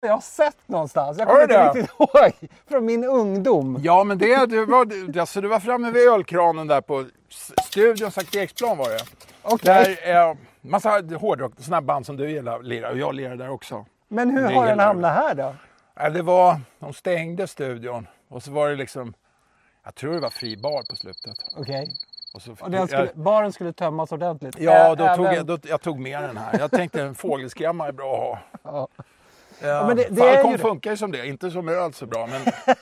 jag har sett någonstans. Jag Har kommer inte riktigt ihåg. Från min ungdom. Ja, men det, du, var, alltså, du var framme vid ölkranen där på studion Sankt Eriksplan var det. Okej. Där, eh, massa hårdrock, sådana band som du gillar lirar och jag lirar där också. Men hur har den hamnat här då? Eh, Det var, de stängde studion och så var det liksom, jag tror det var fri bar på slutet. Okej. Och så, Och skulle, baren skulle tömmas ordentligt? Ja, då tog jag, då, jag tog med den här. Jag tänkte en fågelskrämma är bra att ha. Ja. Ja, men det- det Falcon ju- funkar ju som det, inte som öl så bra men,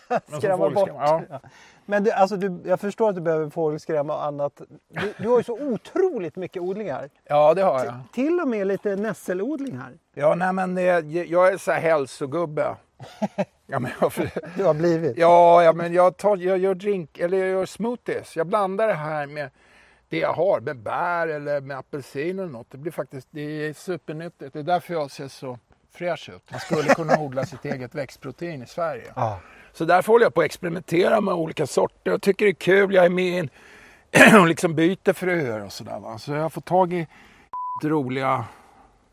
men som fågelskrämma. Ja. Men du, alltså du, jag förstår att du behöver fågelskrämma och annat. Du, du har ju så otroligt mycket odlingar. ja, det har jag. Till och med lite nässelodling här. Ja, nej men det, jag är så här hälsogubbe. Ja, men jag, Du har blivit. ja, ja, men jag, tar, jag gör drink, eller jag gör smoothies. Jag blandar det här med det jag har, med bär eller med apelsin eller något. Det blir faktiskt, det är supernyttigt. Det är därför jag ser så fräsch ut. Man skulle kunna odla sitt eget växtprotein i Sverige. Ja. Så därför håller jag på att experimentera med olika sorter och tycker det är kul. Jag är med i en- och liksom byter fröer och sådär. Så jag har fått tag i roliga,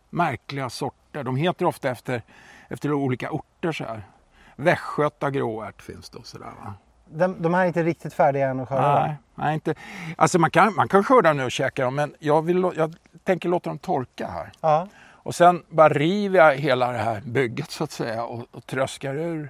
märkliga sorter. De heter ofta efter, efter olika orter så här. Västgöta gråärt finns det och sådär va. De, de här är inte riktigt färdiga än att skörda? Nej, nej, inte. Alltså man kan, man kan skörda dem nu och käka dem men jag, vill, jag tänker låta dem torka här. Ja. Och sen bara river jag hela det här bygget så att säga och, och tröskar ur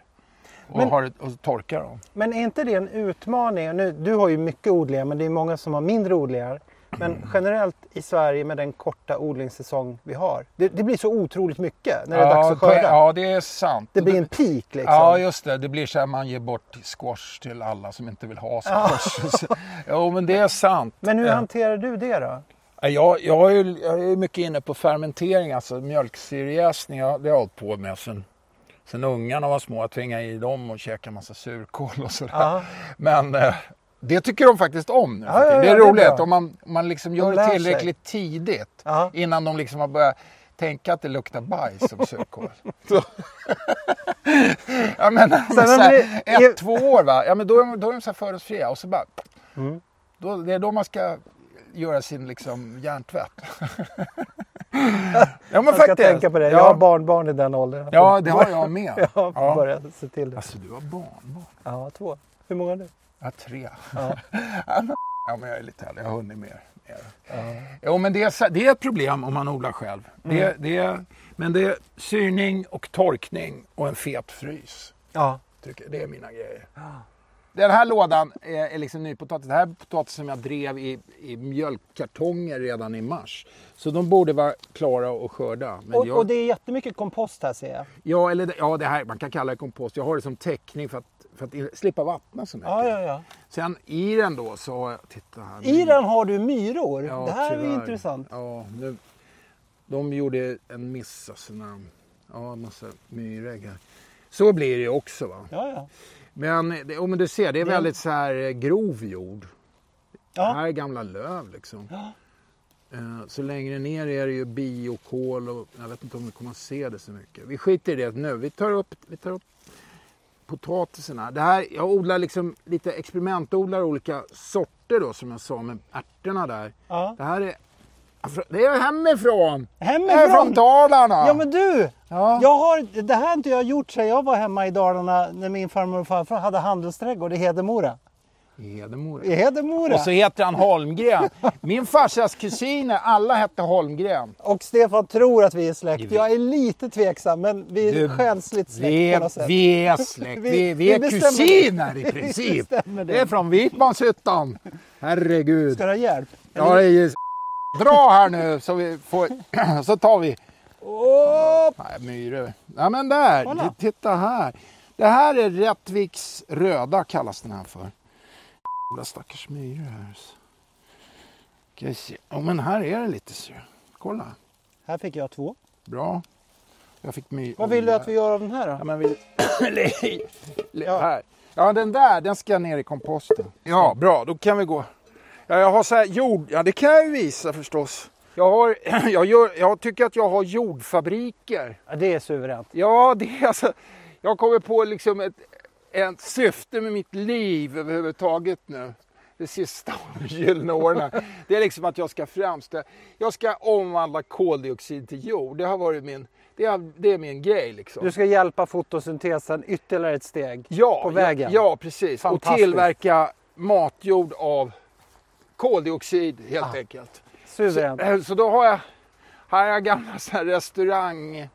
och, Men- har, och torkar dem. Men är inte det en utmaning? Nu, du har ju mycket odlingar men det är många som har mindre odlingar. Men generellt i Sverige med den korta odlingssäsong vi har. Det, det blir så otroligt mycket när det är dags att skörda. Ja, det är sant. Det blir en peak liksom. Ja, just det. Det blir så här man ger bort squash till alla som inte vill ha squash. jo, men det är sant. Men hur Ja. hanterar du det då? Ja, Jag, jag, är, ju- jag är mycket inne på fermentering, alltså mjölksyrejäsning. Det har jag hållit på med sen, sen ungarna var små. Jag tvingade i dem och käka massa surkål och sådär. Ja. Men eh, det tycker de faktiskt om nu. Ja, ja, det är det är roligt om man, om man liksom De gör det sig. tillräckligt tidigt. Ja. Innan de liksom har börjat tänka att det luktar bajs som surkål. Så. ja, men, men, så här, det- ett, två år va? Ja, men då, är de- då är de så här fördomsfria och så bara... Mm. Då, det är då man ska göra sin liksom, hjärntvätt. ja men Jag ska faktiskt. tänka på det. Jag Ja, har barnbarn i den åldern. ja det har jag med. Jag Ja. börja se till det. Alltså du har barnbarn? Ja, två. Hur många? Jag har tre. Ja. Ja, men jag är lite äldre. Jag har hunnit mer. mer. Jo, men det är, det är ett problem om man odlar själv. Det, Mm. det är, men det är syrning och torkning och en fet frys. Ja. Tycker, det är mina grejer. Den här lådan är, är liksom nypotatis. Det här är potatis som jag drev i, i mjölkkartonger redan i mars. Så de borde vara klara att skörda. Och, jag, och det är jättemycket kompost här ser jag. ja, eller, ja, det här, man kan kalla det kompost. Jag har det som täckning för att, för att slippa vattna så mycket. Ja, ja, ja. Sen i den då så har jag, titta här. I den har du myror. Ja, det här är tyvärr. intressant. Ja, nu, de gjorde en miss alltså när de, ja, massa myrägg här. Så blir det ju också va. Ja, ja. Men, det, oh, men du ser, det är Det- väldigt så här eh, grov jord. Det ja. här är gamla löv liksom. Ja. Eh, Så längre ner är det ju biokol och jag vet inte om vi kommer att se det så mycket. Vi skiter i det nu. Vi tar upp, vi tar upp potatisen här. Det här. Jag odlar liksom lite experimentodlar olika sorter då som jag sa med ärtorna där. ja. Det här är, det är hemifrån. Är Hemifrån! från Dalarna. Ja men du! Ja. Jag har, det här har inte jag gjort sedan jag var hemma i Dalarna när min farmor och farfar hade handelsträdgård i Hedemora. I Hedemora. I Hedemora! Och så heter han Holmgren. Min farsas kusiner, alla hette Holmgren. Och Stefan tror att vi är släkt. Jag är lite tveksam men vi är Du, själsligt släkt Vi på något sätt. vi är släkt. Vi- Vi, vi är kusiner i princip. Vi det. Det är från Vikmanshyttan. Herregud. Ska du ha hjälp? Ja, det är ju... Dra här nu så vi får... Så tar vi... Åh! Nej, myror. Ja, men där. Kolla. Titta här. Det här är Rättviks röda kallas den här för. Jävla stackars myror här. Ska vi se. Ja, men här är det lite så. Kolla. Här fick jag två. Bra. Jag fick my... Vad vill du att vi gör av den här då? Ja, men vi... Ja. Här. Ja, den där, den ska ner i komposten. Ja, bra. Då kan vi gå. Ja, jag har så här jord... Ja, det kan jag ju visa förstås. Jag, har, jag, gör, jag tycker att jag har jordfabriker. Ja, det är suveränt. Ja, det är alltså... Jag kommer på liksom ett, ett syfte med mitt liv överhuvudtaget nu. De sista gyllene åren. Det är liksom att jag ska framställa... Jag ska omvandla koldioxid till jord. Det har varit min Det är, det är min grej liksom. Du ska hjälpa fotosyntesen ytterligare ett steg ja, på vägen. Ja, ja precis. Och tillverka matjord av koldioxid helt Ah. enkelt. Suveränt. Så, eh, så då har jag, här har jag gamla så här restaurang...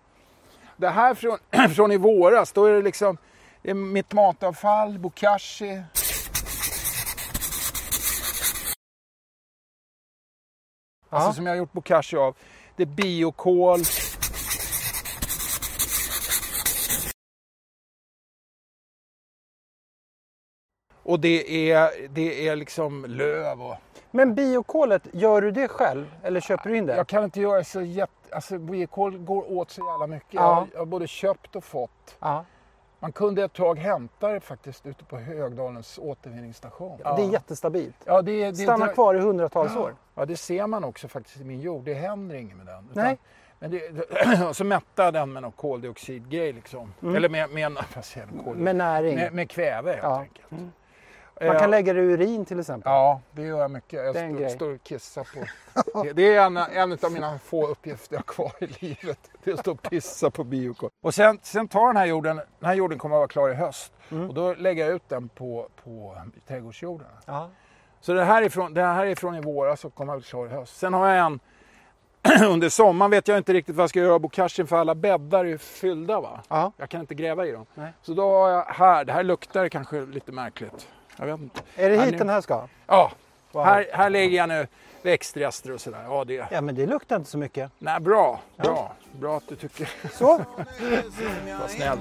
Det här från, från i våras, då är det liksom det är mitt matavfall, bokashi. Alltså som jag har gjort bokashi av. Det är biokol. Och det är, det är liksom löv och... Men biokolet, gör du det själv eller köper du in det? Jag kan inte göra så jätte... Alltså biokol går åt så jävla mycket. Ja. Jag, har, jag har både köpt och fått. Ja. Man kunde ett tag hämta det faktiskt ute på Högdalens återvinningsstation. Det är jättestabilt. ja, det, det, Stannar det, kvar i hundratals år. Ja, det ser man också faktiskt i min jord. Det händer inget med den. Utan- Nej. Men det, så mättar den med någon koldioxidgrej liksom. Eller med, med, en- vad säger koldioxid? Mm. Med näring. med, med kväve helt Ja. enkelt. Man Eh, kan lägga det i urin till exempel. Ja, det gör jag mycket. Jag står, står och kissar på. Det, är en, en av mina få uppgifter jag har kvar i livet. Det är att stå och pissa på biokol. Och sen, sen tar den här jorden, den här jorden kommer att vara klar i höst. Mm. Och då lägger jag ut den på, på trädgårdsjorden. Ja. Så det här är från, det här är från i våras och kommer att bli klar i höst. Sen har jag en under sommaren vet jag inte riktigt vad jag ska göra av bokashin för alla bäddar är ju fyllda va. Ja. Jag kan inte gräva i dem. Nej. Så då har jag här, det här luktar kanske lite märkligt. Jag vet inte. Är det hit den här ska? Ja, Wow. här, här lägger jag nu växtrester och sådär. Ja, det... Ja men det luktar inte så mycket. Nej, bra. Bra. Bra att du tycker. Så. Vad snäll.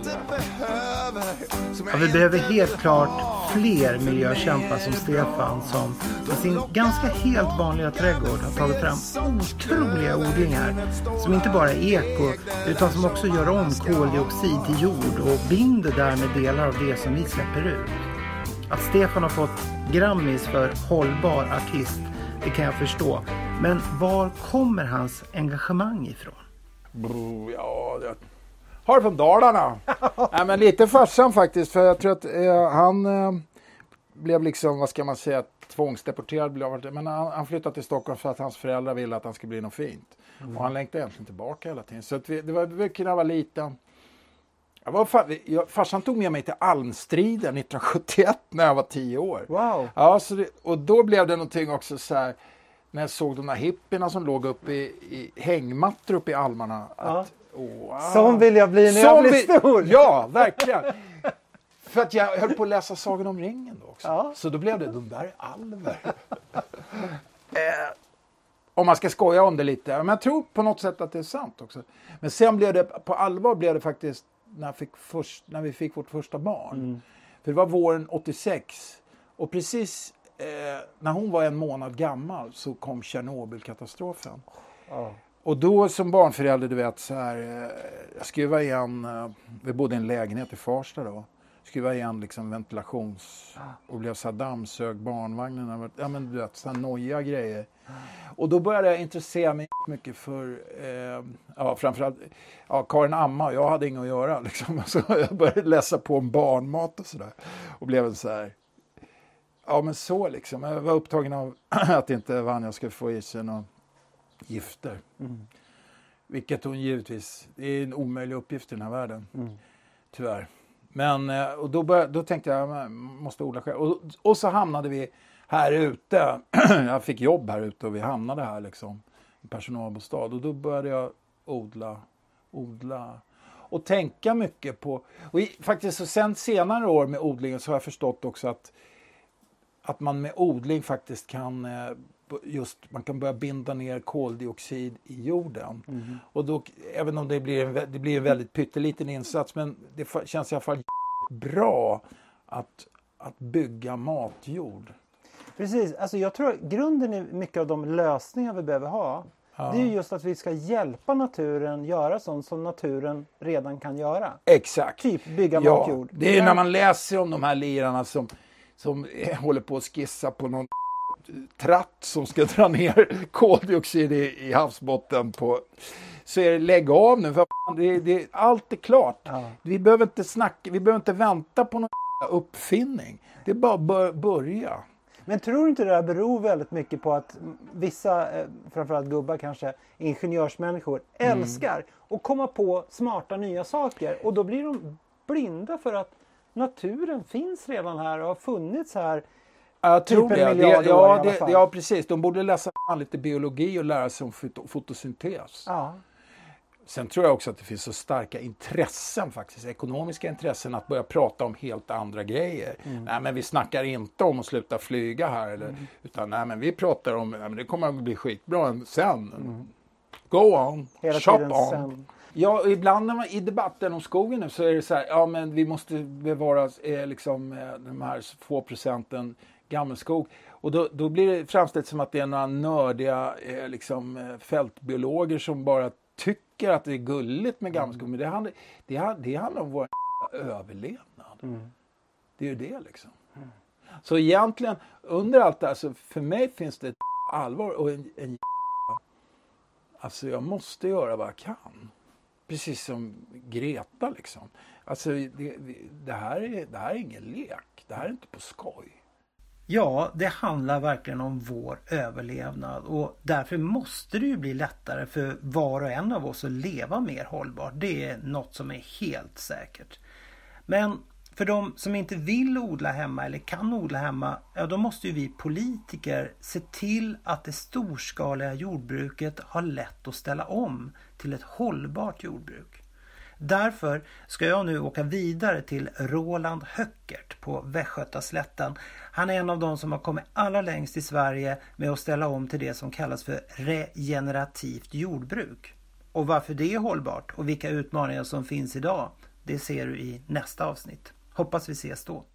Ja, vi behöver helt klart fler miljökämpar som Stefan som med sin ganska helt vanliga trädgård har tagit fram otroliga odlingar som inte bara är eko utan som också gör om koldioxid till jord och binder därmed delar av det som vi släpper ut. Att Stefan har fått Grammis för hållbar artist, det kan jag förstå. Men var kommer hans engagemang ifrån? Bro, ja, det... Har det från Dalarna. Nej, men lite farsan faktiskt. För jag tror att eh, han eh, blev liksom, vad ska man säga, tvångsdeporterad. Blev, han- men han, han flyttade till Stockholm för att hans föräldrar ville att han skulle bli något fint. Och han längtade egentligen tillbaka hela tiden. Så vi, det var mycket när jag var liten. Jag var, fa- jag, farsan tog med mig till Almstriden 1971 när jag var tio år. Wow. Ja, så det, och då blev det någonting också så här när jag såg de där hippierna som låg uppe i, i hängmattor uppe i almarna. Ja. Att, wow. Sån vill jag bli när jag Som blir vi- stor. Ja, verkligen. För att jag höll på att läsa Sagan om ringen då också. Ja. Så då blev det, de där är alver. eh, om man ska skoja om det lite. Men jag tror på något sätt att det är sant också. Men sen blev det, på allvar blev det faktiskt när, fick först, när vi fick vårt första barn. Mm. För det var våren 86. Och precis eh, när hon var en månad gammal så kom Tjernobylkatastrofen. Ja. Och då som barnförälder, du vet så här, eh, jag skruva igen, eh, vi bodde i en lägenhet i Farsta då. Skruva igen liksom ventilations och blev så dammsög barnvagnen. Ja men du vet, så nojiga grejer. Och då började jag intressera mig mycket för, eh, ja framförallt, ja Karin Amma, jag hade inget att göra liksom. Så jag började läsa på om barnmat och sådär. Och blev så här, ja men så liksom. Jag var upptagen av att inte Vanja skulle få i sig någon gifter. Vilket hon givetvis, det är en omöjlig uppgift i den här världen. Tyvärr. Men eh, och då, började, då tänkte jag, jag måste odla själv. Och, och så hamnade vi här ute. jag fick jobb här ute och vi hamnade här liksom. I personalbostad. Och då började jag odla, odla. Och tänka mycket på, och i, faktiskt så sen senare år med odlingen så har jag förstått också att att man med odling faktiskt kan eh, just man kan börja binda ner koldioxid i jorden. Och då, även om det blir en, det blir en väldigt pytteliten insats men det känns i alla fall bra att, att bygga matjord. Precis, alltså jag tror grunden i mycket av de lösningar vi behöver ha Ja. det är ju just att vi ska hjälpa naturen göra sånt som naturen redan kan göra. Exakt. Typ bygga Ja, matjord. det är när man läser om de här lirarna som, som eh, håller på att skissa på någon tratt som ska dra ner koldioxid i, i havsbotten på så är det lägg av nu för det, det, allt är klart. Ja. Vi behöver inte snacka, vi behöver inte vänta på någon uppfinning. Det är bara att bör, börja. Men tror du inte det där beror väldigt mycket på att vissa, eh, framförallt gubbar kanske, ingenjörsmänniskor, Mm. älskar att komma på smarta nya saker och då blir de blinda för att naturen finns redan här och har funnits här. Jag tror Typ det. det år ja, alla det, ja, precis. De borde läsa lite biologi och lära sig om foto, fotosyntes. Ja. Sen tror jag också att det finns så starka intressen faktiskt, ekonomiska intressen att börja prata om helt andra grejer. Mm. Nej men vi snackar inte om att sluta flyga här eller, utan nej men vi pratar om, nej, men det kommer att bli skitbra sen. Go on, Mm. Hela shop on. sen. Ja, ibland när man, i debatten om skogen nu så är det så här, ja men vi måste bevara eh, liksom eh, de här få procenten gammelskog. Och då, då blir det framställt som att det är några nördiga eh, liksom, eh, fältbiologer som bara tycker att det är gulligt med gammelskog. Men det handlar, det, det handlar om vår överlevnad. Det är ju det liksom. Så egentligen, under allt det här, så för mig finns det ett allvar och en, en Alltså jag måste göra vad jag kan. Precis som Greta liksom. Alltså det, det, här är, det här är ingen lek. Det här är inte på skoj. Ja, det handlar verkligen om vår överlevnad och därför måste det ju bli lättare för var och en av oss att leva mer hållbart. Det är något som är helt säkert. Men för de som inte vill odla hemma eller kan odla hemma, ja då måste ju vi politiker se till att det storskaliga jordbruket har lätt att ställa om till ett hållbart jordbruk. Därför ska jag nu åka vidare till Roland Höckert på Västgötaslätten. Han är en av de som har kommit allra längst i Sverige med att ställa om till det som kallas för regenerativt jordbruk. Och varför det är hållbart och vilka utmaningar som finns idag, det ser du i nästa avsnitt. Hoppas vi ses då.